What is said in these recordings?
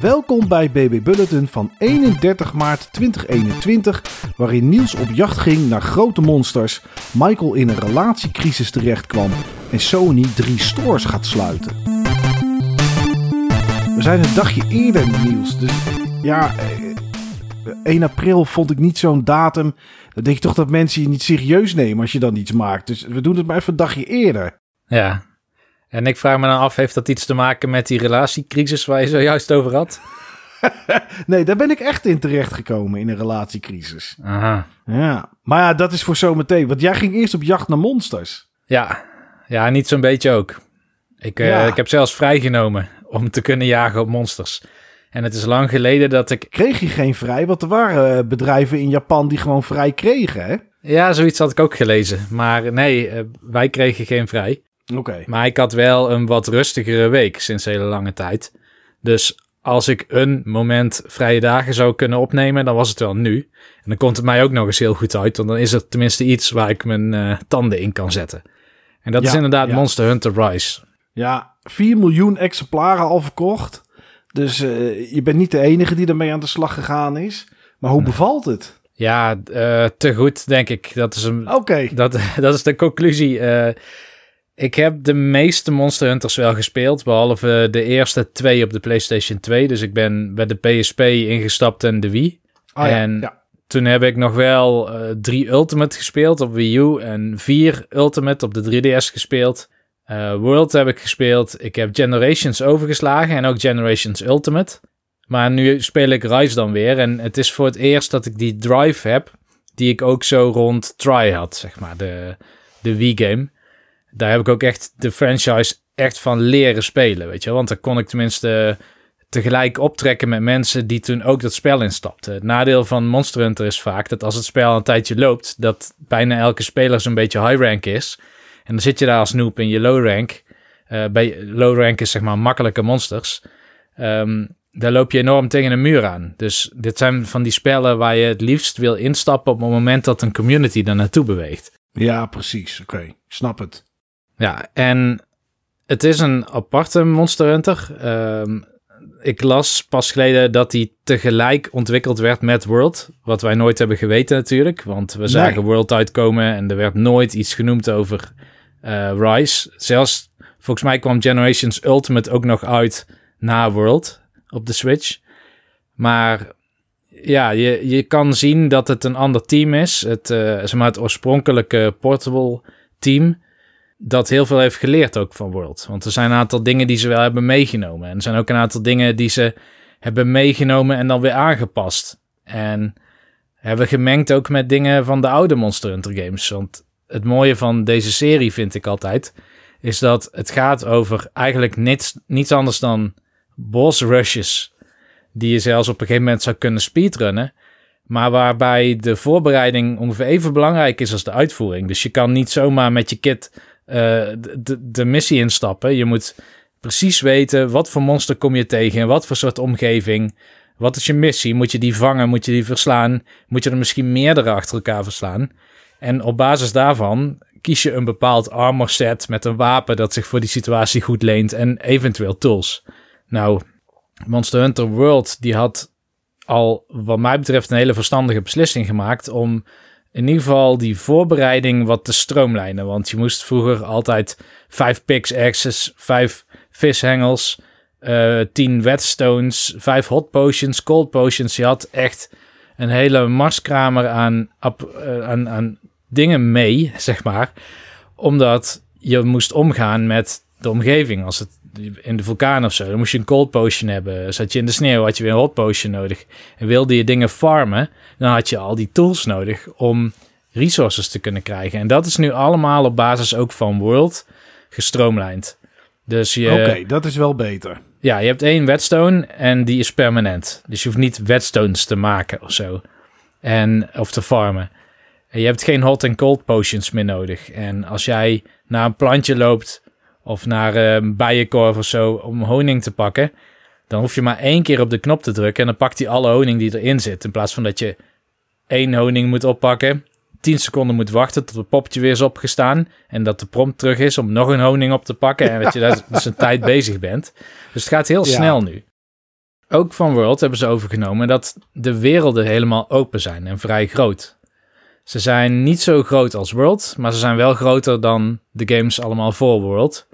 Welkom bij BB Bulletin van 31 maart 2021, waarin Niels op jacht ging naar grote monsters, Michael in een relatiecrisis terechtkwam en Sony drie stores gaat sluiten. We zijn een dagje eerder, Niels, dus ja, eh, 1 april vond ik niet zo'n datum. Dan denk je toch dat mensen je niet serieus nemen als je dan iets maakt. Dus we doen het maar even een dagje eerder. Ja. En ik vraag me dan af, heeft dat iets te maken met die relatiecrisis waar je zojuist over had? Nee, daar ben ik echt in terechtgekomen in een relatiecrisis. Aha. Ja, maar ja, dat is voor zometeen. Want jij ging eerst op jacht naar monsters. Ja, ja niet zo'n beetje ook. Ik, eh, ik heb zelfs vrijgenomen om te kunnen jagen op monsters. En het is lang geleden dat ik... Kreeg je geen vrij? Want er waren eh, bedrijven in Japan die gewoon vrij kregen, hè? Ja, zoiets had ik ook gelezen. Maar nee, eh, wij kregen geen vrij. Oké. Maar ik had wel een wat rustigere week sinds hele lange tijd. Dus als ik een moment vrije dagen zou kunnen opnemen, dan was het wel nu. En dan komt het mij ook nog eens heel goed uit, want dan is er tenminste iets waar ik mijn eh, tanden in kan zetten. En dat Ja, is inderdaad ja. Monster Hunter Rise. Ja, 4 miljoen exemplaren al verkocht. Dus eh, je bent niet de enige die ermee aan de slag gegaan is. Maar hoe bevalt het? Ja, eh, te goed, denk ik. Dat is, een, Oké. dat, dat is de conclusie. Ik heb de meeste Monster Hunters wel gespeeld, behalve de eerste twee op de PlayStation 2. Dus ik ben bij de PSP ingestapt en de Wii. Ah, ja, en ja. Toen heb ik nog wel eh, drie Ultimate gespeeld op Wii U en vier Ultimate op de 3DS gespeeld. Eh, World heb ik gespeeld. Ik heb Generations overgeslagen en ook Generations Ultimate. Maar nu speel ik Rise dan weer. En het is voor het eerst dat ik die drive heb die ik ook zo rond Try had, zeg maar, de, de Wii-game. Daar heb ik ook echt de franchise echt van leren spelen, weet je. Want dan kon ik tenminste tegelijk optrekken met mensen die toen ook dat spel instapten. Het nadeel van Monster Hunter is vaak dat als het spel een tijdje loopt, dat bijna elke speler zo'n beetje high rank is. En dan zit je daar als noob in je low rank. Eh, bij low rank is zeg maar makkelijke monsters. Ehm, daar loop je enorm tegen een muur aan. Dus dit zijn van die spellen waar je het liefst wil instappen op het moment dat een community daar naartoe beweegt. Ja, precies. Oké, snap het. Ja, en het is een aparte Monster Hunter. Ehm, ik las pas geleden dat die tegelijk ontwikkeld werd met World. Wat wij nooit hebben geweten natuurlijk. Want we zagen World uitkomen en er werd nooit iets genoemd over eh, Rise. Zelfs, volgens mij kwam Generations Ultimate ook nog uit na World op de Switch. Maar ja, je, je kan zien dat het een ander team is. Het, eh, zeg maar het oorspronkelijke Portable team dat heel veel heeft geleerd ook van World. Want er zijn een aantal dingen die ze wel hebben meegenomen. En er zijn ook een aantal dingen die ze hebben meegenomen en dan weer aangepast. En hebben gemengd ook met dingen van de oude Monster Hunter games. Want het mooie van deze serie vind ik altijd... is dat het gaat over eigenlijk niets, niets anders dan boss rushes... die je zelfs op een gegeven moment zou kunnen speedrunnen... Maar waarbij de voorbereiding ongeveer even belangrijk is als de uitvoering. Dus je kan niet zomaar met je kit de, de, de missie instappen. Je moet precies weten wat voor monster kom je tegen, in wat voor soort omgeving. Wat is je missie? Moet je die vangen? Moet je die verslaan? Moet je er misschien meerdere achter elkaar verslaan? En op basis daarvan kies je een bepaald armor set met een wapen dat zich voor die situatie goed leent en eventueel tools. Nou, Monster Hunter World die had al wat mij betreft een hele verstandige beslissing gemaakt om in ieder geval die voorbereiding wat te stroomlijnen. Want je moest vroeger altijd vijf pickaxes, vijf vishengels, eh tien whetstones, vijf hot potions, cold potions. Je had echt een hele marskramer aan, eh, aan, aan dingen mee, zeg maar. Omdat je moest omgaan met de omgeving. Als het in de vulkaan of zo, dan moest je een cold potion hebben. Zat je in de sneeuw, had je weer een hot potion nodig. En wilde je dingen farmen, dan had je al die tools nodig om resources te kunnen krijgen. En dat is nu allemaal op basis ook van World gestroomlijnd. Dus je, Oké, dat is wel beter. ja, je hebt één whetstone en die is permanent. Dus je hoeft niet whetstones te maken of zo. En, of te farmen. En je hebt geen hot en cold potions meer nodig. En als jij naar een plantje loopt of naar een bijenkorf of zo om honing te pakken, dan hoef je maar één keer op de knop te drukken en dan pakt hij alle honing die erin zit. In plaats van dat je één honing moet oppakken, 10 seconden moet wachten tot het poppetje weer is opgestaan. En dat de prompt terug is om nog een honing op te pakken. En dat je daar dus een tijd bezig bent. Dus het gaat heel Ja. snel nu. ook van World hebben ze overgenomen dat de werelden helemaal open zijn en vrij groot. Ze zijn niet zo groot als World, maar ze zijn wel groter dan de games allemaal voor World.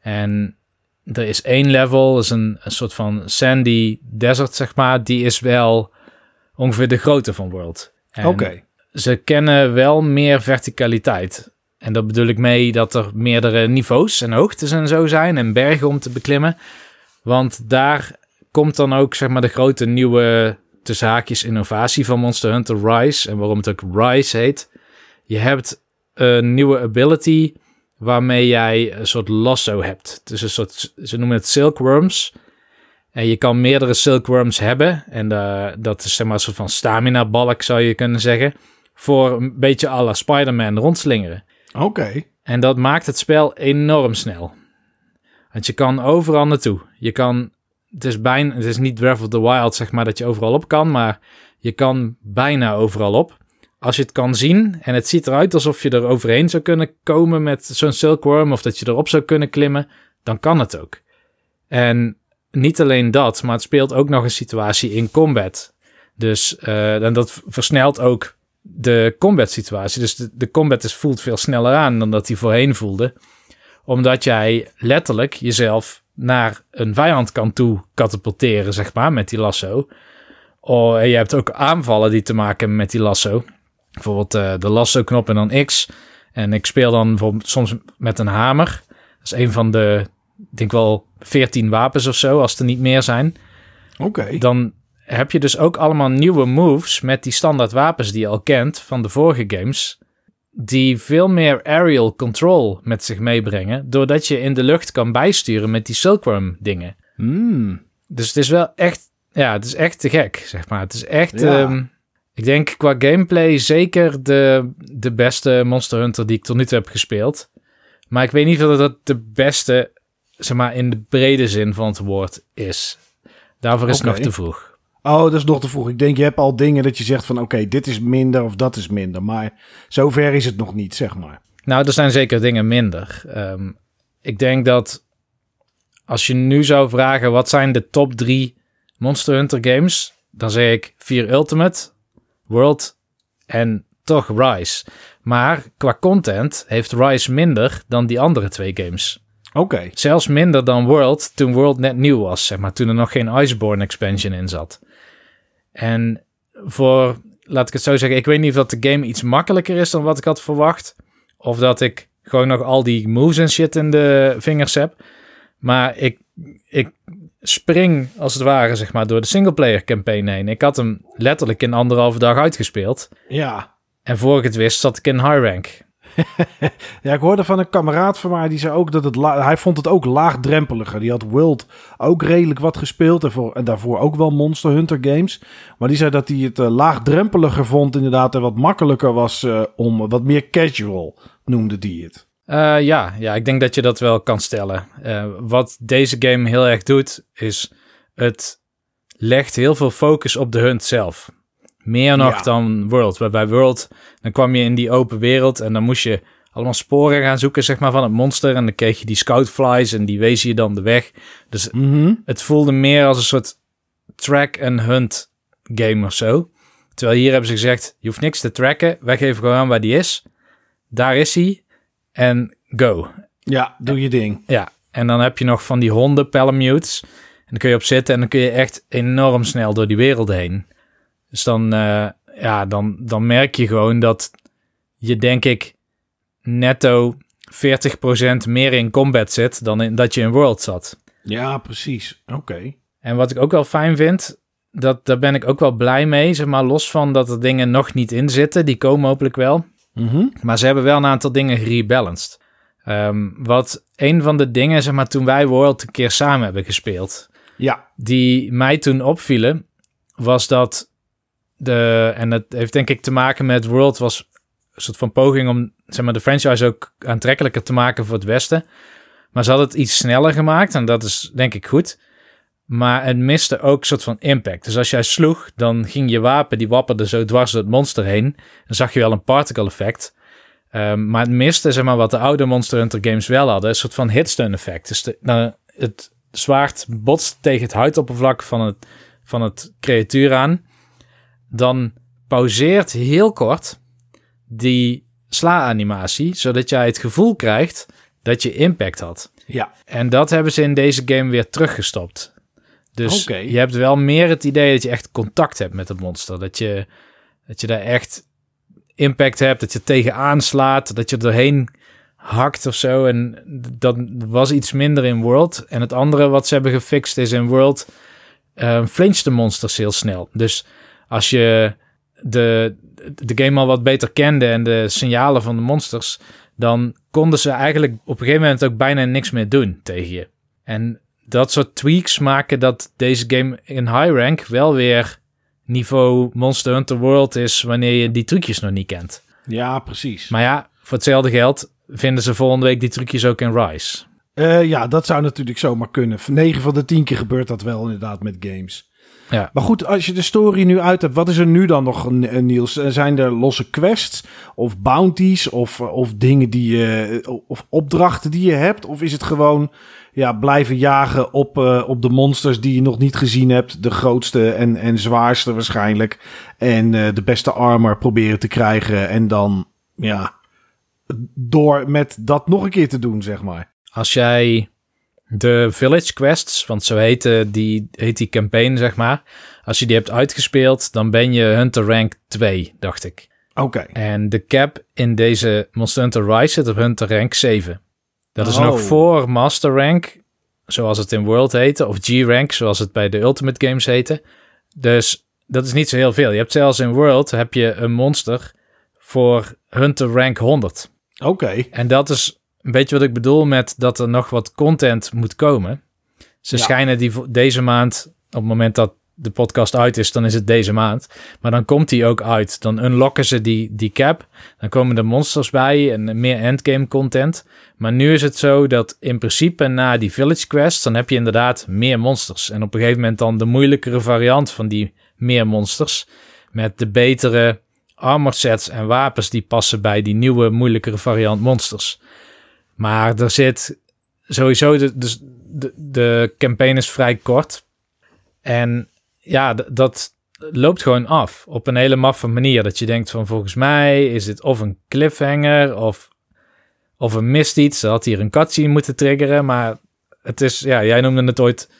En er is één level, is een, een soort van sandy desert, zeg maar. Die is wel ongeveer de grootte van World. Oké. Ze kennen wel meer verticaliteit. En dat bedoel ik mee dat er meerdere niveaus en hoogtes en zo zijn en bergen om te beklimmen. Want daar komt dan ook zeg maar de grote nieuwe tussen haakjes innovatie van Monster Hunter Rise. En waarom het ook Rise heet. Je hebt een nieuwe ability waarmee jij een soort lasso hebt. Dus een soort, ze noemen het silkworms. En je kan meerdere silkworms hebben. En eh, dat is zeg maar een soort van stamina balk zou je kunnen zeggen. Voor een beetje à la Spider-Man rondslingeren. Oké. En dat maakt het spel enorm snel. Want je kan overal naartoe. Je kan, het is bijna, het is niet Breath of the Wild zeg maar dat je overal op kan, maar je kan bijna overal op. Als je het kan zien en het ziet eruit alsof je er overheen zou kunnen komen met zo'n silkworm of dat je erop zou kunnen klimmen, dan kan het ook. En niet alleen dat, maar het speelt ook nog een situatie in combat. Dus uh, en dat versnelt ook de combat situatie. Dus de, de combat is, voelt veel sneller aan dan dat hij voorheen voelde. Omdat jij letterlijk jezelf naar een vijand kan toe katapulteren, zeg maar, met die lasso. Oh, en je hebt ook aanvallen die te maken hebben met die lasso. Bijvoorbeeld uh, de lasso-knop en dan X. En ik speel dan bijvoorbeeld soms met een hamer. Dat is een van de, ik denk wel 14 wapens of zo, als er niet meer zijn. Oké. Okay. Dan heb je dus ook allemaal nieuwe moves met die standaard wapens die je al kent van de vorige games. Die veel meer aerial control met zich meebrengen. Doordat je in de lucht kan bijsturen met die silkworm dingen. Mm. Dus het is wel echt, ja, het is echt te gek, zeg maar. Het is echt, ja. um, ik denk qua gameplay zeker de, de beste Monster Hunter die ik tot nu toe heb gespeeld. Maar ik weet niet of dat de beste, zeg maar, in de brede zin van het woord is. Daarvoor is okay. het nog te vroeg. Oh, dat is nog te vroeg. Ik denk, je hebt al dingen dat je zegt van... oké, okay, dit is minder of dat is minder. Maar zover is het nog niet, zeg maar. Nou, er zijn zeker dingen minder. Um, ik denk dat als je nu zou vragen... wat zijn de top drie Monster Hunter games... dan zeg ik 4 Ultimate, World en toch Rise. Maar qua content heeft Rise minder dan die andere twee games. Oké. Okay. Zelfs minder dan World toen World net nieuw was, zeg maar. Toen er nog geen Iceborne expansion in zat. En voor, laat ik het zo zeggen, ik weet niet of dat de game iets makkelijker is dan wat ik had verwacht. Of dat ik gewoon nog al die moves en shit in de vingers heb. Maar ik, ik spring als het ware, zeg maar, door de singleplayer campaign heen. Ik had hem letterlijk in anderhalve dag uitgespeeld. Ja. En voor ik het wist, zat ik in high rank. ja, ik hoorde van een kameraad van mij die zei ook dat het hij vond het ook laagdrempeliger. Die had World ook redelijk wat gespeeld en, voor, en daarvoor ook wel Monster Hunter games. Maar die zei dat hij het uh, laagdrempeliger vond inderdaad en wat makkelijker was uh, om wat meer casual noemde die het. Uh, ja, ja, ik denk dat je dat wel kan stellen. wat deze game heel erg doet is het legt heel veel focus op de hunt zelf. Meer nog ja. dan World. Waarbij World, dan kwam je in die open wereld en dan moest je allemaal sporen gaan zoeken, zeg maar, van het monster. En dan kreeg je die scoutflies en die wezen je dan de weg. Dus mm -hmm. het voelde meer als een soort track and hunt game of zo. Terwijl hier hebben ze gezegd, je hoeft niks te tracken. Wij geven gewoon aan waar die is. Daar is hij. En go. Ja, doe je ding. Ja, en dan heb je nog van die honden, palamutes. En dan kun je op zitten en dan kun je echt enorm snel door die wereld heen. Dus dan, uh, ja, dan, dan merk je gewoon dat je, denk ik, netto 40% meer in combat zit dan in, dat je in World zat. Ja, precies. Oké. Okay. En wat ik ook wel fijn vind, dat, daar ben ik ook wel blij mee. Zeg maar, los van dat er dingen nog niet in zitten. Die komen hopelijk wel. Mm -hmm. Maar ze hebben wel een aantal dingen gerebalanced. Um, wat een van de dingen, zeg maar, toen wij World een keer samen hebben gespeeld. Ja. Die mij toen opvielen, was dat de, en dat heeft denk ik te maken met World was een soort van poging om zeg maar, de franchise ook aantrekkelijker te maken voor het Westen. Maar ze hadden het iets sneller gemaakt en dat is denk ik goed. Maar het miste ook een soort van impact. Dus als jij sloeg, dan ging je wapen, die wapperde zo dwars door het monster heen. Dan zag je wel een particle effect. Um, maar het miste, zeg maar, wat de oude Monster Hunter games wel hadden. Een soort van hitstun effect. Dus de, nou, het, zwaard botst tegen het huidoppervlak van het, van het creatuur aan, dan pauzeert heel kort die sla-animatie, zodat jij het gevoel krijgt dat je impact had. Ja. En dat hebben ze in deze game weer teruggestopt. Dus je hebt wel meer het idee dat je echt contact hebt met het monster. Dat je, dat je daar echt impact hebt, dat je tegenaan slaat, dat je er doorheen hakt of zo. En dat was iets minder in World. En het andere wat ze hebben gefixt is in World uh, flinch de monsters heel snel. Dus als je de, de game al wat beter kende en de signalen van de monsters, dan konden ze eigenlijk op een gegeven moment ook bijna niks meer doen tegen je. En dat soort tweaks maken dat deze game in high rank wel weer niveau Monster Hunter World is wanneer je die trucjes nog niet kent. Ja, precies. Maar ja, voor hetzelfde geld vinden ze volgende week die trucjes ook in Rise. Uh, ja, dat zou natuurlijk zomaar kunnen. 9 van de 10 keer gebeurt dat wel inderdaad met games. Ja. Maar goed, als je de story nu uit hebt, wat is er nu dan nog, Niels? Zijn er losse quests of bounties of, of dingen die je, of opdrachten die je hebt? Of is het gewoon ja, blijven jagen op, uh, op de monsters die je nog niet gezien hebt? De grootste en, en zwaarste waarschijnlijk. En uh, de beste armor proberen te krijgen en dan, ja, door met dat nog een keer te doen, zeg maar. Als jij de Village Quests, want zo heet die, heet die campaign, zeg maar. Als je die hebt uitgespeeld, dan ben je Hunter Rank 2, dacht ik. Oké. En de cap in deze Monster Hunter Rise zit op Hunter Rank 7. Dat is Oh. nog voor Master Rank, zoals het in World heette, of G-Rank, zoals het bij de Ultimate Games heette. Dus dat is niet zo heel veel. Je hebt zelfs in World heb je een monster voor Hunter Rank 100. Oké. En dat is een beetje wat ik bedoel met dat er nog wat content moet komen. Ze Ja. schijnen die deze maand, op het moment dat de podcast uit is, dan is het deze maand. Maar dan komt die ook uit. Dan unlocken ze die, die cap. Dan komen er monsters bij en meer endgame content. Maar nu is het zo dat in principe na die village quest, dan heb je inderdaad meer monsters. En op een gegeven moment dan de moeilijkere variant van die meer monsters. Met de betere armor sets en wapens die passen bij die nieuwe moeilijkere variant monsters. Maar er zit sowieso, de, dus de, de campaign is vrij kort. En ja, dat loopt gewoon af op een hele maffe manier. Dat je denkt van volgens mij is het of een cliffhanger of, of een mist iets. Ze had hier een cutscene moeten triggeren, maar het is, ja, jij noemde het ooit,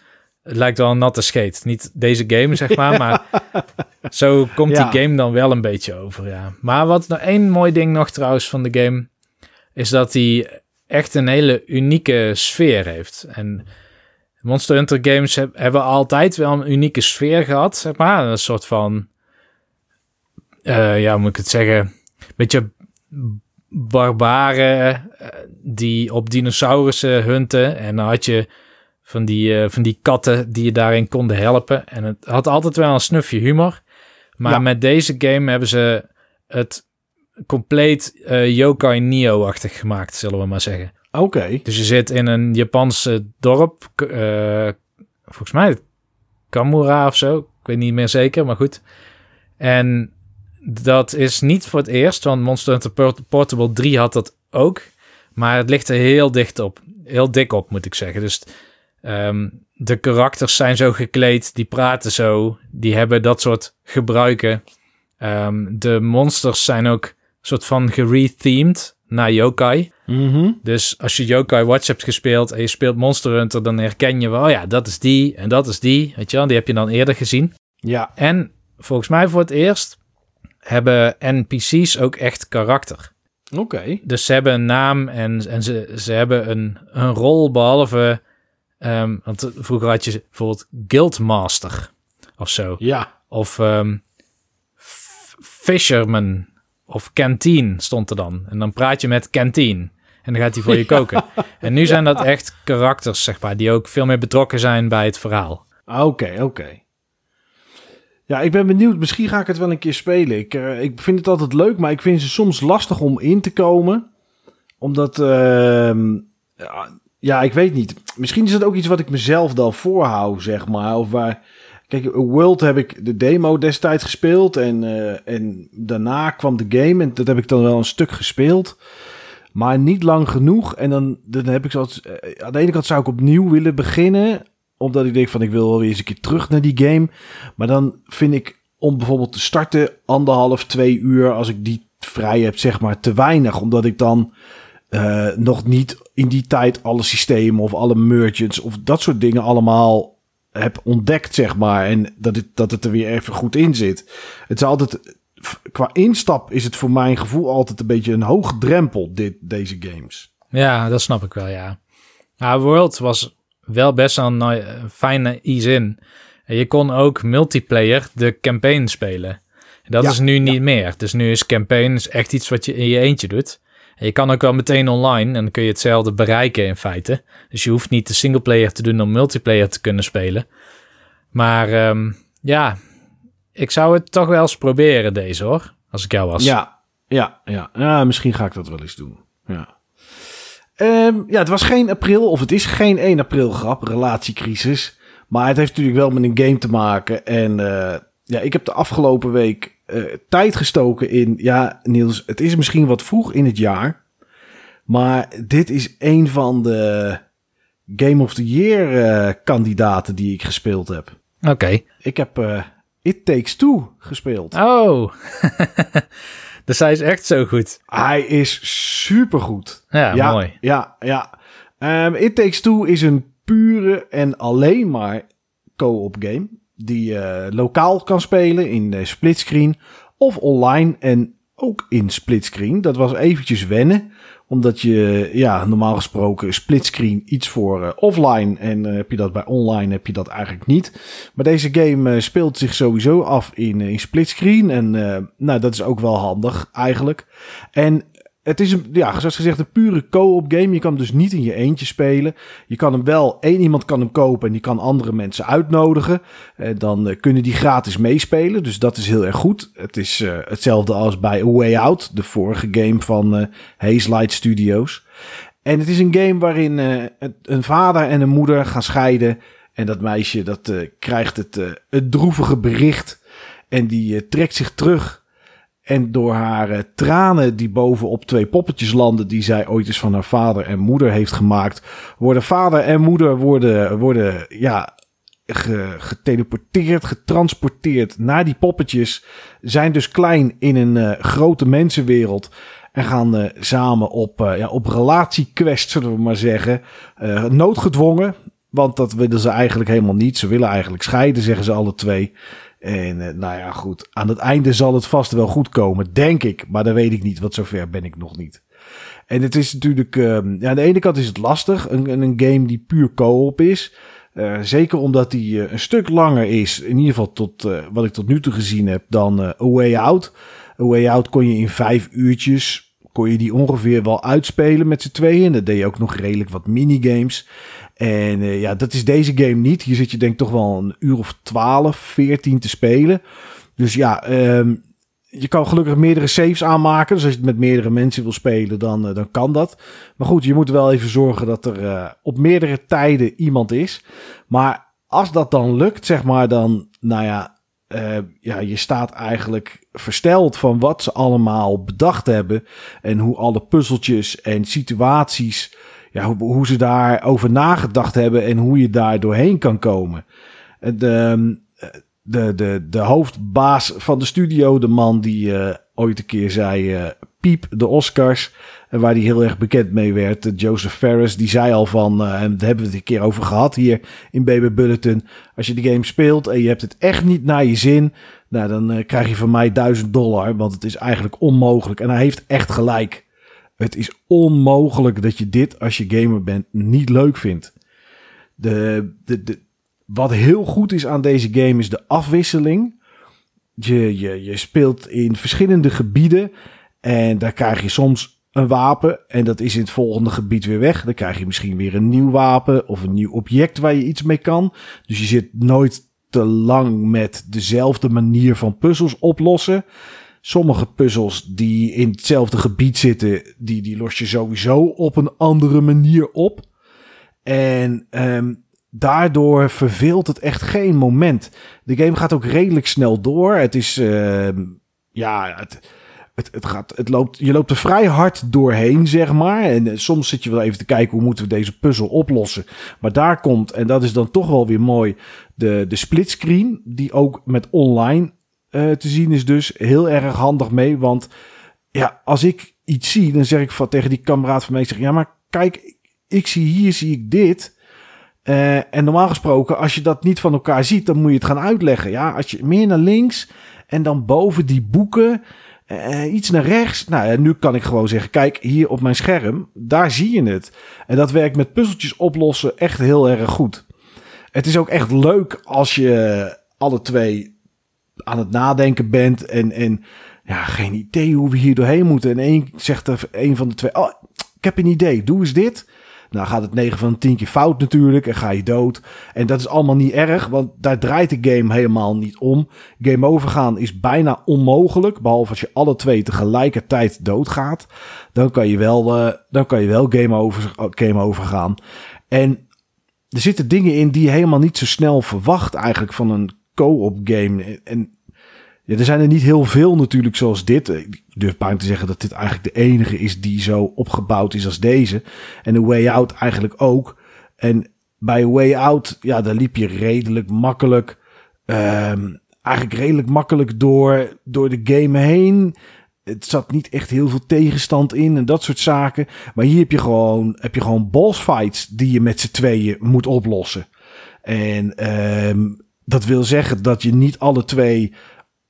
het lijkt wel een natte scheet. Niet deze game, zeg maar, maar zo komt Ja. die game dan wel een beetje over, ja. Maar wat nou één mooi ding nog trouwens van de game, is dat hij echt een hele unieke sfeer heeft. En Monster Hunter games heb- hebben altijd wel een unieke sfeer gehad, zeg maar. Een soort van, eh, ja, hoe moet ik het zeggen, beetje barbaren eh, die op dinosaurussen hunten. En dan had je van die, eh, van die katten die je daarin konden helpen. En het had altijd wel een snufje humor. Maar Ja. met deze game hebben ze het compleet eh, Yokai Neo-achtig gemaakt, zullen we maar zeggen. Oké. Dus je zit in een Japanse dorp, eh, volgens mij Kamura of zo. Ik weet niet meer zeker, maar goed. En dat is niet voor het eerst, want Monster Hunter Port- Portable 3 had dat ook. Maar het ligt er heel dicht op. Heel dik op, moet ik zeggen. Dus ehm, de karakters zijn zo gekleed, die praten zo, die hebben dat soort gebruiken. Ehm, de monsters zijn ook soort van gerethemed naar yokai. Mhm. Dus als je Yokai Watch hebt gespeeld en je speelt Monster Hunter, dan herken je wel, oh ja, dat is die en dat is die. Weet je wel, die heb je dan eerder gezien. Ja. En volgens mij voor het eerst hebben NPC's ook echt karakter. Oké. Dus ze hebben een naam en, en ze, ze hebben een, een rol, behalve... ehm, want vroeger had je bijvoorbeeld Guildmaster of zo. Ja. Of ehm, Fisherman of Canteen stond er dan. En dan praat je met Canteen. En dan gaat hij voor je koken. En nu zijn dat echt karakters, zeg maar, die ook veel meer betrokken zijn bij het verhaal. Oké, oké. Ja, ik ben benieuwd. Misschien ga ik het wel een keer spelen. Ik, eh, ik vind het altijd leuk, maar ik vind ze soms lastig om in te komen. Omdat, ehm, ja, ja, ik weet niet. Misschien is het ook iets wat ik mezelf dan voorhoud, zeg maar. Of waar... Kijk, World heb ik de demo destijds gespeeld. En, eh, en daarna kwam de game. En dat heb ik dan wel een stuk gespeeld. Maar niet lang genoeg. En dan, dan heb ik zoals. eh, aan de ene kant zou ik opnieuw willen beginnen. Omdat ik denk van ik wil wel weer eens een keer terug naar die game. Maar dan vind ik om bijvoorbeeld te starten anderhalf, twee uur. Als ik die vrij heb, zeg maar, te weinig. Omdat ik dan eh, nog niet in die tijd alle systemen of alle merchants of dat soort dingen allemaal heb ontdekt, zeg maar. En dat het, dat het er weer even goed in zit. Het is altijd, qua instap is het voor mijn gevoel altijd een beetje een hoge drempel, dit, deze games. Ja, dat snap ik wel, ja. Nou, World was wel best een fijne ease in. En je kon ook multiplayer de campaign spelen. En dat Ja, is nu ja. niet meer. Dus nu is campaign is echt iets wat je in je eentje doet. Je kan ook wel meteen online en dan kun je hetzelfde bereiken in feite. Dus je hoeft niet de singleplayer te doen om multiplayer te kunnen spelen. Maar ehm, ja, ik zou het toch wel eens proberen deze hoor. Als ik jou was. Ja, ja, ja. ja, misschien ga ik dat wel eens doen. Ja. Ehm, ja, het was geen april, of het is geen 1 april grap, relatiecrisis. Maar het heeft natuurlijk wel met een game te maken. En eh, ja, ik heb de afgelopen week eh, tijd gestoken in... Ja, Niels, het is misschien wat vroeg in het jaar. Maar dit is een van de Game of the Year eh, kandidaten die ik gespeeld heb. Oké. Ik heb eh, It Takes Two gespeeld. Oh. dus hij is echt zo goed. Hij is supergoed. Ja, ja, mooi. Ja, ja. Ehm, It Takes Two is een pure en alleen maar co-op game. Die je lokaal kan spelen in eh, splitscreen of online en ook in splitscreen. Dat was eventjes wennen. Omdat je, ja, normaal gesproken splitscreen iets voor eh, offline. En eh, heb je dat bij online, heb je dat eigenlijk niet. Maar deze game eh, speelt zich sowieso af in, eh, in splitscreen. En eh, nou, dat is ook wel handig eigenlijk. En het is een, ja, zoals gezegd, een pure co-op game. Je kan hem dus niet in je eentje spelen. Je kan hem wel, één iemand kan hem kopen en die kan andere mensen uitnodigen. Eh, dan eh, kunnen die gratis meespelen. Dus dat is heel erg goed. Het is eh, hetzelfde als bij A Way Out, de vorige game van eh Haze Light Studios. En het is een game waarin een- vader en een moeder gaan scheiden. En dat meisje dat krijgt het, het droevige bericht. En die trekt zich terug. En door haar eh, tranen die bovenop twee poppetjes landen... die zij ooit eens van haar vader en moeder heeft gemaakt... worden vader en moeder worden, worden ja, ge- geteleporteerd, getransporteerd naar die poppetjes. Zijn dus klein in een eh, grote mensenwereld... En gaan eh, samen op, eh, ja, op relatiequest, zullen we maar zeggen. Noodgedwongen, want dat willen ze eigenlijk helemaal niet. Ze willen eigenlijk scheiden, zeggen ze alle twee. En eh, nou ja, goed. Aan het einde zal het vast wel goed komen, denk ik. Maar dat weet ik niet, want zover ben ik nog niet. En het is natuurlijk... ehm, ja, aan de ene kant is het lastig. Een, een game die puur co-op is. Eh, zeker omdat die eh, een stuk langer is. In ieder geval tot wat ik tot nu toe gezien heb. Dan A Way Out. A Way Out kon je in vijf uurtjes... kon je die ongeveer wel uitspelen met z'n tweeën. Dat deed je ook nog redelijk wat minigames. En eh, ja, dat is deze game niet. Hier zit je denk ik toch wel een uur of 12, 14 te spelen. Dus ja, ehm, je kan gelukkig meerdere saves aanmaken. Dus als je het met meerdere mensen wil spelen, dan, eh, dan kan dat. Maar goed, je moet wel even zorgen dat er eh, op meerdere tijden iemand is. Maar als dat dan lukt, zeg maar, dan, nou ja, ja, je staat eigenlijk versteld van wat ze allemaal bedacht hebben. En hoe alle puzzeltjes en situaties, ja, hoe, hoe ze daarover nagedacht hebben en hoe je daar doorheen kan komen. En De, de, de, de hoofdbaas van de studio, de man die eh, ooit een keer zei: eh, Piep, de Oscars. En waar hij heel erg bekend mee werd, eh, Joseph Ferris, die zei al van, eh, en daar hebben we het een keer over gehad hier in Baby Bulletin. Als je de game speelt en je hebt het echt niet naar je zin, nou, dan eh, krijg je van mij 1000 dollar, want het is eigenlijk onmogelijk. En hij heeft echt gelijk. Het is onmogelijk dat je dit, als je gamer bent, niet leuk vindt. De, de, de, wat heel goed is aan deze game is de afwisseling. Je, je, je speelt in verschillende gebieden en daar krijg je soms een wapen en dat is in het volgende gebied weer weg. Dan krijg je misschien weer een nieuw wapen of een nieuw object waar je iets mee kan. Dus je zit nooit te lang met dezelfde manier van puzzels oplossen. Sommige puzzels die in hetzelfde gebied zitten, die, die los je sowieso op een andere manier op. En ehm, daardoor verveelt het echt geen moment. De game gaat ook redelijk snel door. Het is, ehm, ja, het, het, het gaat, het loopt, je loopt er vrij hard doorheen, zeg maar. En eh, soms zit je wel even te kijken hoe moeten we deze puzzel oplossen. Maar daar komt, en dat is dan toch wel weer mooi, de, de splitscreen. Die ook met online uh, te zien is dus heel erg handig mee. Want ja, als ik iets zie, dan zeg ik van, tegen die kameraad van mij, zeg, ja maar kijk, ik zie hier, zie ik dit. Uh, en normaal gesproken, als je dat niet van elkaar ziet, dan moet je het gaan uitleggen. Ja, als je meer naar links en dan boven die boeken uh, iets naar rechts. Nou nu kan ik gewoon zeggen, kijk hier op mijn scherm, daar zie je het. En dat werkt met puzzeltjes oplossen echt heel erg goed. Het is ook echt leuk als je alle twee aan het nadenken bent en, en ja, geen idee hoe we hier doorheen moeten. En één zegt er een van de twee, oh, ik heb een idee, doe eens dit. Nou gaat het 9 van 10 keer fout natuurlijk en ga je dood. En dat is allemaal niet erg, want daar draait de game helemaal niet om. Game overgaan is bijna onmogelijk, behalve als je alle twee tegelijkertijd doodgaat. Dan kan je wel, uh, dan kan je wel game, over, game overgaan. En er zitten dingen in die je helemaal niet zo snel verwacht eigenlijk van een co-op game. En er zijn er niet heel veel natuurlijk zoals dit. Ik durf bijna te zeggen dat dit eigenlijk de enige is die zo opgebouwd is als deze. En de Way Out eigenlijk ook. En bij Way Out, ja, daar liep je redelijk makkelijk. Um, eigenlijk redelijk makkelijk door, door de game heen. Het zat niet echt heel veel tegenstand in en dat soort zaken. Maar hier heb je gewoon, heb je gewoon boss fights die je met z'n tweeën moet oplossen. En um, dat wil zeggen dat je niet alle twee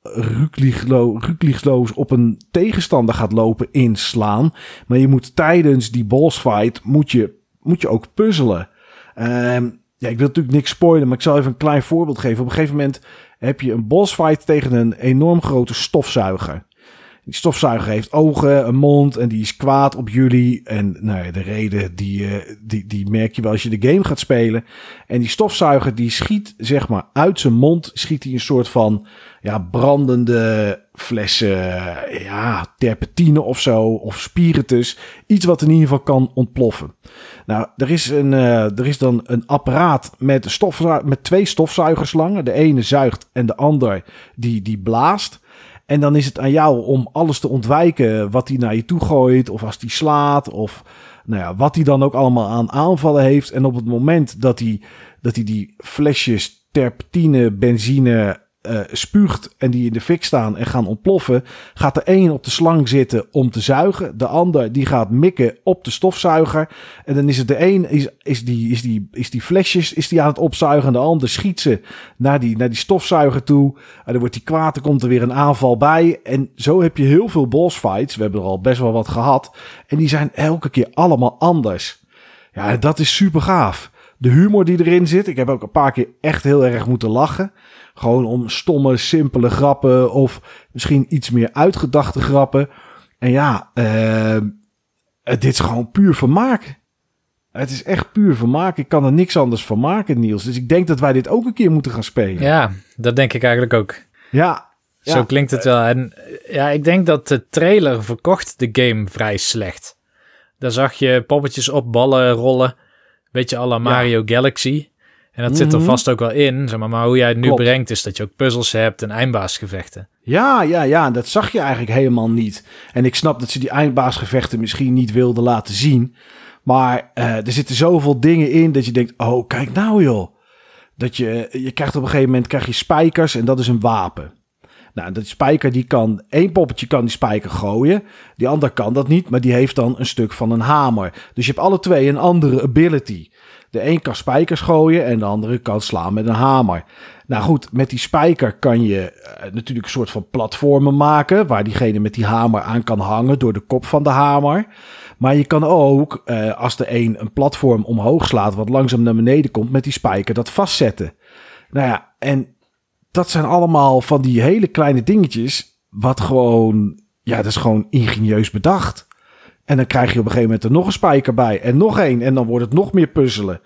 rukliegloos op een tegenstander gaat lopen inslaan. Maar je moet tijdens die boss fight moet je, moet je ook puzzelen. Um, ja, ik wil natuurlijk niks spoilen, maar ik zal even een klein voorbeeld geven. Op een gegeven moment heb je een boss fight tegen een enorm grote stofzuiger. Die stofzuiger heeft ogen, een mond en die is kwaad op jullie. En nou ja, de reden die, uh, die, die merk je wel als je de game gaat spelen. En die stofzuiger die schiet zeg maar uit zijn mond, schiet hij een soort van ja, brandende flessen, ja, terpentine of zo, of spiritus. Iets wat in ieder geval kan ontploffen. Nou, er is, een, uh, er is dan een apparaat met, stof, met twee stofzuigerslangen. De ene zuigt en de ander die, die blaast. En dan is het aan jou om alles te ontwijken wat hij naar je toe gooit. Of als hij slaat. Of nou ja, wat hij dan ook allemaal aan aanvallen heeft. En op het moment dat hij, dat hij die flesjes terpentine, benzine uh, spuugt en die in de fik staan en gaan ontploffen, gaat de een op de slang zitten om te zuigen. De ander die gaat mikken op de stofzuiger. En dan is het de een is, is, die, is, die, is die flesjes is die aan het opzuigen. En de ander schiet ze naar die, naar die stofzuiger toe. En dan wordt die kwaad, er komt er weer een aanval bij. En zo heb je heel veel boss fights. We hebben er al best wel wat gehad. En die zijn elke keer allemaal anders. Ja, dat is super gaaf. De humor die erin zit. Ik heb ook een paar keer echt heel erg moeten lachen. Gewoon om stomme, simpele grappen of misschien iets meer uitgedachte grappen. En ja, uh, dit is gewoon puur vermaak. Het is echt puur vermaak. Ik kan er niks anders van maken, Niels. Dus ik denk dat wij dit ook een keer moeten gaan spelen. Ja, dat denk ik eigenlijk ook. Ja. Zo klinkt het wel. En ja, ik denk dat de trailer verkocht de game vrij slecht. Daar zag je poppetjes op ballen rollen. Beetje alle Mario Galaxy. En dat zit er mhm. vast ook wel in, zeg maar, maar hoe jij het nu brengt is dat je ook puzzels hebt en eindbaasgevechten. Ja, ja, ja, dat zag je eigenlijk helemaal niet. En ik snap dat ze die eindbaasgevechten misschien niet wilden laten zien. Maar uh, er zitten zoveel dingen in dat je denkt, oh, kijk nou joh. Dat je, je krijgt op een gegeven moment krijg je spijkers en dat is een wapen. Nou, dat spijker die kan, één poppetje kan die spijker gooien. Die ander kan dat niet, maar die heeft dan een stuk van een hamer. Dus je hebt alle twee een andere ability. De een kan spijkers gooien en de andere kan slaan met een hamer. Nou goed, met die spijker kan je uh, natuurlijk een soort van platformen maken. Waar diegene met die hamer aan kan hangen door de kop van de hamer. Maar je kan ook, uh, als de een een platform omhoog slaat, wat langzaam naar beneden komt, met die spijker dat vastzetten. Nou ja, en dat zijn allemaal van die hele kleine dingetjes. Wat gewoon, ja, dat is gewoon ingenieus bedacht. En dan krijg je op een gegeven moment er nog een spijker bij. En nog één. En dan wordt het nog meer puzzelen.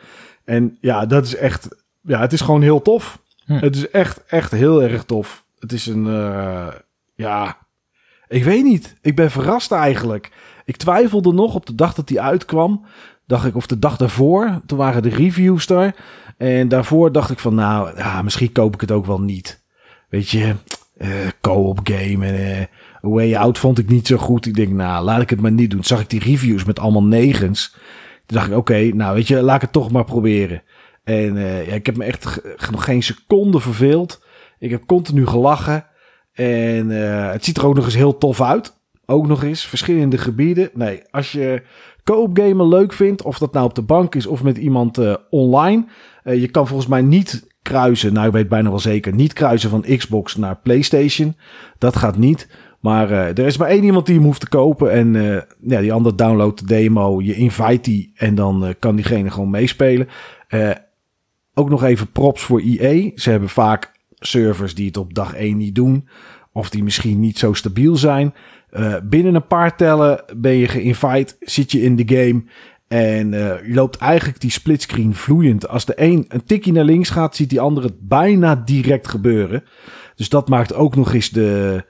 En ja, dat is echt. Ja, het is gewoon heel tof. Hm. Het is echt, echt heel erg tof. Het is een. Uh, ja. Ik weet niet. Ik ben verrast eigenlijk. Ik twijfelde nog op de dag dat hij uitkwam. Dacht ik, of de dag daarvoor. Toen waren de reviews er. En daarvoor dacht ik van, nou, ja, misschien koop ik het ook wel niet. Weet je, uh, co-op game. En uh, Way Out vond ik niet zo goed. Ik denk, nou, laat ik het maar niet doen. Zag ik die reviews met allemaal negens. Toen dacht ik, oké, nou weet je, laat ik het toch maar proberen. En uh, ja, ik heb me echt nog geen seconde verveeld. Ik heb continu gelachen. En uh, het ziet er ook nog eens heel tof uit. Ook nog eens verschillende gebieden. Nee, als je co-op gamen leuk vindt, of dat nou op de bank is of met iemand uh, online. je kan volgens mij niet kruisen, nou ik weet bijna wel zeker, niet kruisen van Xbox naar PlayStation. Dat gaat niet. Maar uh, er is maar één iemand die hem hoeft te kopen. En uh, ja, die ander downloadt de demo. Je invite die en dan uh, kan diegene gewoon meespelen. ook nog even props voor EA. Ze hebben vaak servers die het op dag 1 niet doen. Of die misschien niet zo stabiel zijn. binnen een paar tellen ben je geïnvite. Zit je in de game. En loopt eigenlijk die splitscreen vloeiend. Als de een een tikje naar links gaat, ziet die andere het bijna direct gebeuren. Dus dat maakt ook nog eens de,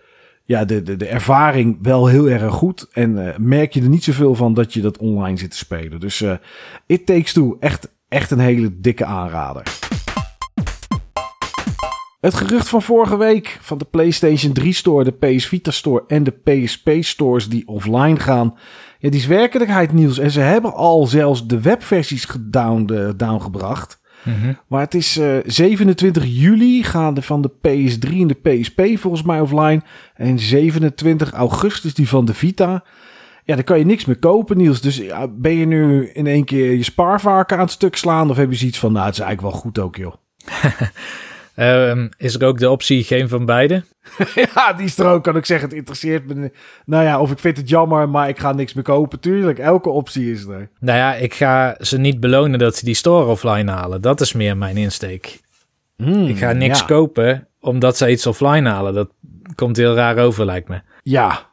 ja, de, de, de ervaring wel heel erg goed. En uh, merk je er niet zoveel van dat je dat online zit te spelen. Dus uh, It Takes Two, echt, echt een hele dikke aanrader. Het gerucht van vorige week van de PlayStation 3 Store, de PS Vita Store en de PSP Stores die offline gaan. Ja, die is werkelijkheid nieuws. En ze hebben al zelfs de webversies gedown, uh, downgebracht. Mm Maar het is uh, 27 juli gaan de van de PS3 en de PSP volgens mij offline. En 27 augustus die van de Vita. Ja, dan kan je niks meer kopen, Niels. Dus ja, ben je nu in één keer je spaarvarken aan het stuk slaan? Of heb je zoiets van, nou, het is eigenlijk wel goed ook, joh. Um, is er ook de optie geen van beide? ja, die is er ook. Kan ik zeggen, het interesseert me. Nou ja, of ik vind het jammer, maar ik ga niks meer kopen. Tuurlijk, elke optie is er. Nou ja, ik ga ze niet belonen dat ze die store offline halen. Dat is meer mijn insteek. Hmm, ik ga niks kopen omdat ze iets offline halen. Dat komt heel raar over, lijkt me. Ja.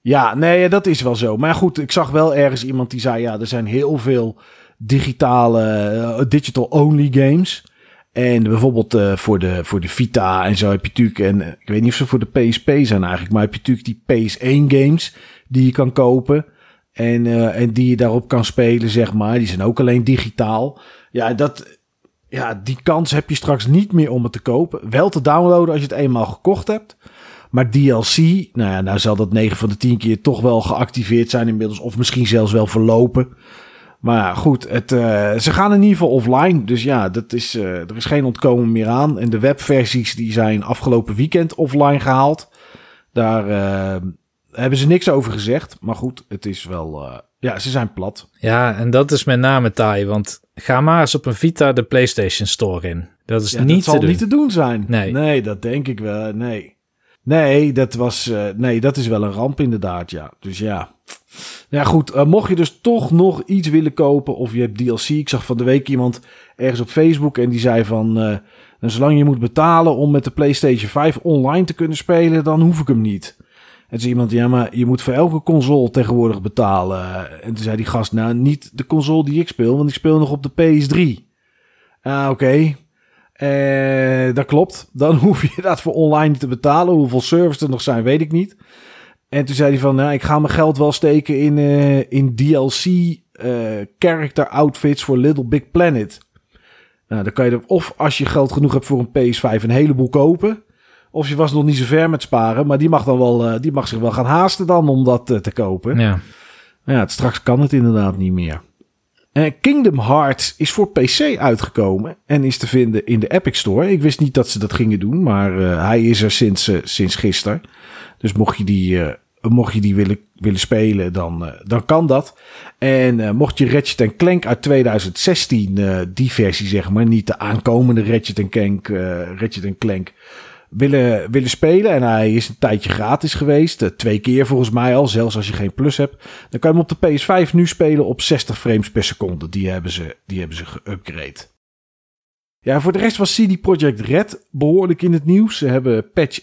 Ja, nee, dat is wel zo. Maar goed, ik zag wel ergens iemand die zei... ja, er zijn heel veel digitale, uh, digital-only games... En bijvoorbeeld uh, voor, de, voor de Vita en zo heb je natuurlijk, en ik weet niet of ze voor de PSP zijn eigenlijk, maar heb je natuurlijk die PS1 games die je kan kopen. En, uh, en die je daarop kan spelen, zeg maar. Die zijn ook alleen digitaal. Ja, dat, ja, die kans heb je straks niet meer om het te kopen. Wel te downloaden als je het eenmaal gekocht hebt. Maar DLC, nou ja, nou zal dat 9 van de 10 keer toch wel geactiveerd zijn inmiddels. Of misschien zelfs wel verlopen. Maar ja, goed, het, uh, ze gaan in ieder geval offline. Dus ja, dat is, uh, er is geen ontkomen meer aan. En de webversies die zijn afgelopen weekend offline gehaald. Daar uh, hebben ze niks over gezegd. Maar goed, het is wel... ja, ze zijn plat. Ja, en dat is met name taai. Want ga maar eens op een Vita de PlayStation Store in. Dat is ja, niet dat te doen. niet te doen zijn. Nee. Nee, dat denk ik wel. Nee. Nee, dat was... nee, dat is wel een ramp inderdaad, ja. Dus ja... Ja, goed. Uh, mocht je dus toch nog iets willen kopen of je hebt DLC. Ik zag van de week iemand ergens op Facebook en die zei van... Uh, zolang je moet betalen om met de PlayStation 5 online te kunnen spelen, dan hoef ik hem niet. En zei iemand, ja, maar je moet voor elke console tegenwoordig betalen. En toen zei die gast, nou, niet de console die ik speel, want ik speel nog op de PS3. Ah, oké. Uh, dat klopt. Dan hoef je dat voor online te betalen. Hoeveel servers er nog zijn, weet ik niet. En toen zei hij van, nou, ik ga mijn geld wel steken in, uh, in DLC uh, character outfits voor Little Big Planet. Nou, dan kan je er, of als je geld genoeg hebt voor een PS5 een heleboel kopen. Of je was nog niet zo ver met sparen, maar die mag dan wel, uh, die mag zich wel gaan haasten dan om dat te kopen. Ja. Ja, het, straks kan het inderdaad niet meer. Uh, Kingdom Hearts is voor PC uitgekomen en is te vinden in de Epic Store. Ik wist niet dat ze dat gingen doen, maar hij is er sinds, sinds gisteren. Dus mocht je die mocht je die willen, willen spelen, dan, dan kan dat. En mocht je Ratchet Clank uit 2016, uh, eh, die versie zeg maar, niet de aankomende Ratchet Clank, Ratchet Clank willen, willen spelen. En hij is een tijdje gratis geweest. twee keer volgens mij al, zelfs als je geen plus hebt. Dan kan je hem op de PS5 nu spelen op 60 frames per seconde. Die hebben ze, die hebben ze geüpgrade. Ja, voor de rest was CD Projekt Red behoorlijk in het nieuws. Ze hebben patch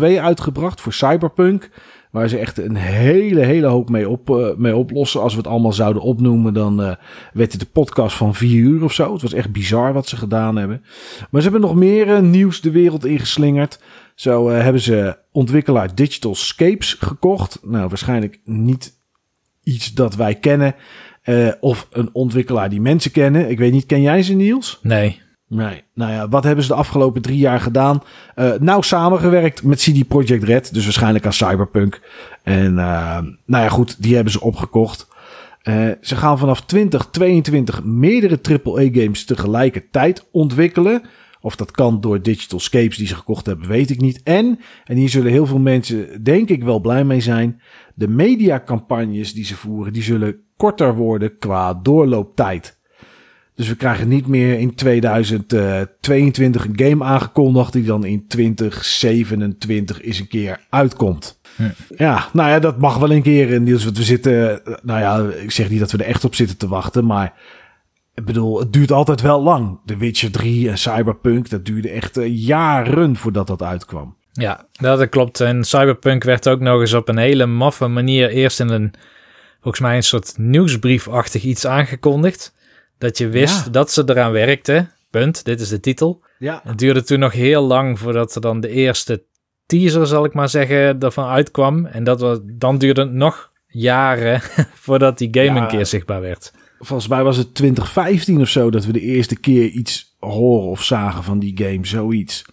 1.02 uitgebracht voor Cyberpunk. Waar ze echt een hele, hele hoop mee, op, uh, mee oplossen. Als we het allemaal zouden opnoemen, dan uh, werd het de podcast van vier uur of zo. Het was echt bizar wat ze gedaan hebben. Maar ze hebben nog meer uh, nieuws de wereld ingeslingerd. Zo hebben ze ontwikkelaar Digital Scapes gekocht. Nou, waarschijnlijk niet iets dat wij kennen. of een ontwikkelaar die mensen kennen. Ik weet niet, ken jij ze, Niels? Nee. Nee, nou ja, wat hebben ze de afgelopen drie jaar gedaan? Nou samengewerkt met CD Projekt Red, dus waarschijnlijk aan Cyberpunk. En uh, nou ja, goed, die hebben ze opgekocht. Uh, ze gaan vanaf 2022 meerdere AAA-games tegelijkertijd ontwikkelen. Of dat kan door Digital Scapes die ze gekocht hebben, weet ik niet. En, en hier zullen heel veel mensen denk ik wel blij mee zijn. De mediacampagnes die ze voeren, die zullen korter worden qua doorlooptijd. Dus we krijgen niet meer in 2022 een game aangekondigd die dan in 2027 eens een keer uitkomt. Ja, nou ja, dat mag wel een keer, Niels. Want we zitten, nou ja, ik zeg niet dat we er echt op zitten te wachten, maar ik bedoel, het duurt altijd wel lang. The Witcher 3 en Cyberpunk, dat duurde echt eh, jaren voordat dat uitkwam. Ja, dat klopt. En Cyberpunk werd ook nog eens op een hele maffe manier eerst in een, volgens mij een soort nieuwsbriefachtig iets aangekondigd. Dat je wist dat ze eraan werkten. Punt. Dit is de titel. Ja. Het duurde toen nog heel lang voordat er dan de eerste teaser, zal ik maar zeggen, ervan uitkwam. En dat was, dan duurde het nog jaren voordat die game een keer zichtbaar werd. Volgens mij was het 2015 of zo dat we de eerste keer iets horen of zagen van die game. Zoiets.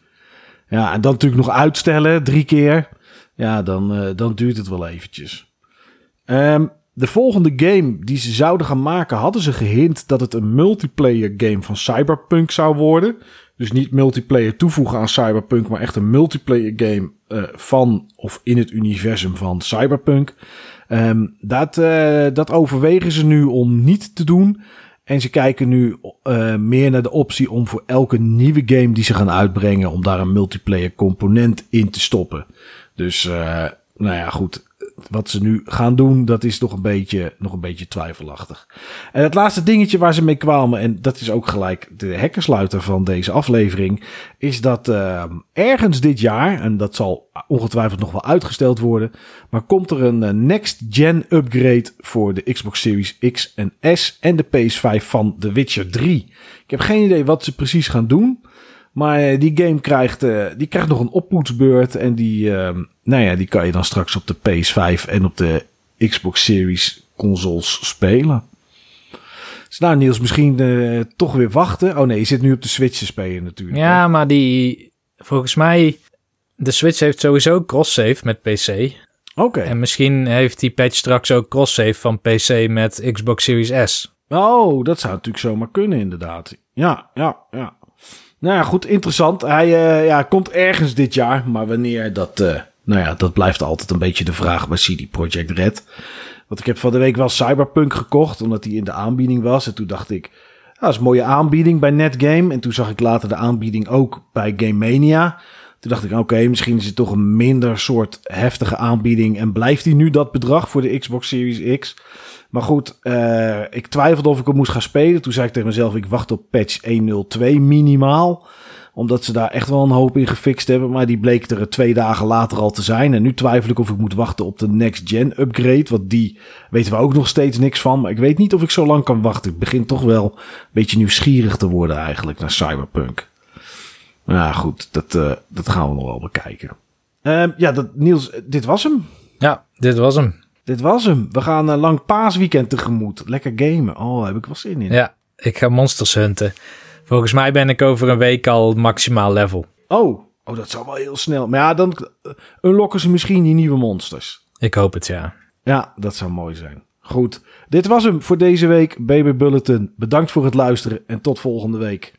Ja, en dan natuurlijk nog uitstellen, drie keer. Ja, dan, uh, dan duurt het wel eventjes. Um, de volgende game die ze zouden gaan maken, hadden ze gehint dat het een multiplayer game van Cyberpunk zou worden. Dus niet multiplayer toevoegen aan Cyberpunk, maar echt een multiplayer game uh, van of in het universum van Cyberpunk. Um, dat, uh, dat overwegen ze nu om niet te doen. En ze kijken nu uh, meer naar de optie om voor elke nieuwe game die ze gaan uitbrengen, om daar een multiplayer component in te stoppen. Dus, nou ja, goed wat ze nu gaan doen, dat is nog een beetje, nog een beetje twijfelachtig. En het laatste dingetje waar ze mee kwamen, en dat is ook gelijk de hekkensluiter van deze aflevering, is dat uh, ergens dit jaar, en dat zal ongetwijfeld nog wel uitgesteld worden, maar komt er een uh, next-gen upgrade voor de Xbox Series X en S en de PS5 van The Witcher 3. Ik heb geen idee wat ze precies gaan doen. Maar eh, die game krijgt, uh, die krijgt nog een oppoetsbeurt. En die, uh, nou ja, die kan je dan straks op de PS5 en op de Xbox Series consoles spelen. Dus nou Niels, misschien uh, toch weer wachten. Oh nee, je zit nu op de Switch te spelen natuurlijk. Ja, maar die, volgens mij, de Switch heeft sowieso cross-save met PC. Oké. En misschien heeft die patch straks ook cross-save van PC met Xbox Series S. Oh, dat zou natuurlijk zomaar kunnen inderdaad. Ja, ja, ja. Nou ja, goed, interessant. Hij uh, ja, komt ergens dit jaar, maar wanneer, dat, uh, nou ja, dat blijft altijd een beetje de vraag bij CD Projekt Red. Want ik heb van de week wel Cyberpunk gekocht, omdat hij in de aanbieding was. En toen dacht ik, ah, dat is een mooie aanbieding bij Netgame. En toen zag ik later de aanbieding ook bij Game Mania. Toen dacht ik, oké, misschien is het toch een minder soort heftige aanbieding. En blijft hij nu dat bedrag voor de Xbox Series X? Maar goed, uh, ik twijfelde of ik hem moest gaan spelen. Toen zei ik tegen mezelf, ik wacht op patch 1.02 minimaal. Omdat ze daar echt wel een hoop in gefixt hebben. Maar die bleek er twee dagen later al te zijn. En nu twijfel ik of ik moet wachten op de next gen upgrade. Want die weten we ook nog steeds niks van. Maar ik weet niet of ik zo lang kan wachten. Ik begin toch wel een beetje nieuwsgierig te worden eigenlijk naar Cyberpunk. Nou goed, dat, uh, dat gaan we nog wel bekijken. Uh, ja, dat, Niels, dit was hem. Ja, dit was hem. Dit was hem. We gaan een lang paasweekend tegemoet. Lekker gamen. Oh, heb ik wel zin in. Ja, ik ga monsters hunten. Volgens mij ben ik over een week al maximaal level. Oh, oh dat zou wel heel snel. Maar ja, dan uh, unlocken ze misschien die nieuwe monsters. Ik hoop het, ja. Ja, dat zou mooi zijn. Goed, dit was hem voor deze week. Baby Bulletin. Bedankt voor het luisteren en tot volgende week.